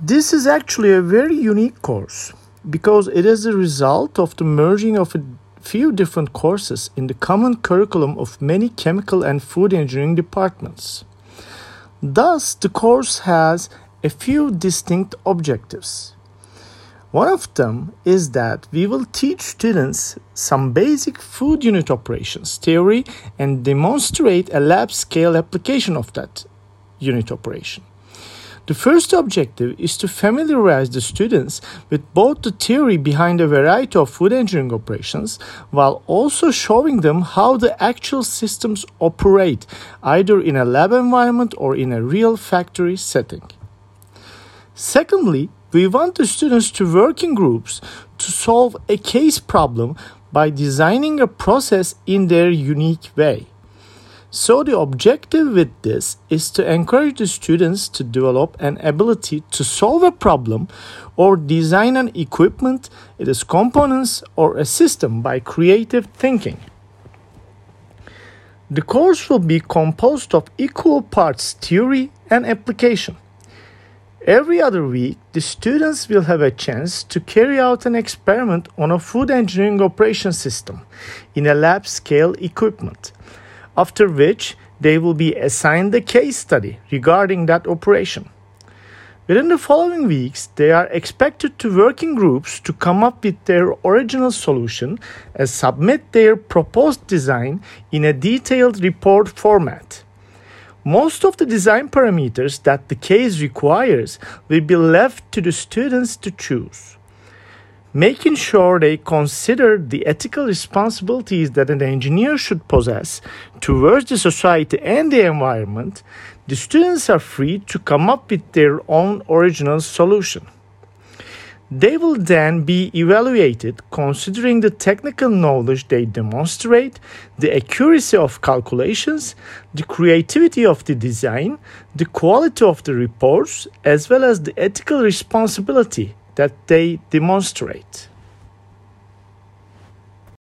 This is actually a very unique course because it is the result of the merging of a few different courses in the common curriculum of many chemical and food engineering departments. Thus, the course has a few distinct objectives. One of them is that we will teach students some basic food unit operations theory and demonstrate a lab scale application of that unit operation. The first objective is to familiarize the students with both the theory behind a variety of food engineering operations while also showing them how the actual systems operate either in a lab environment or in a real factory setting. Secondly, we want the students to work in groups to solve a case problem by designing a process in their unique way. So, the objective with this is to encourage the students to develop an ability to solve a problem or design an equipment, its components, or a system by creative thinking. The course will be composed of equal parts theory and application. Every other week, the students will have a chance to carry out an experiment on a food engineering operation system in a lab scale equipment, after which they will be assigned a case study regarding that operation. Within the following weeks, they are expected to work in groups to come up with their original solution and submit their proposed design in a detailed report format. Most of the design parameters that the case requires will be left to the students to choose. Making sure they consider the ethical responsibilities that an engineer should possess towards the society and the environment, the students are free to come up with their own original solution. They will then be evaluated considering the technical knowledge they demonstrate, the accuracy of calculations, the creativity of the design, the quality of the reports, as well as the ethical responsibility that they demonstrate.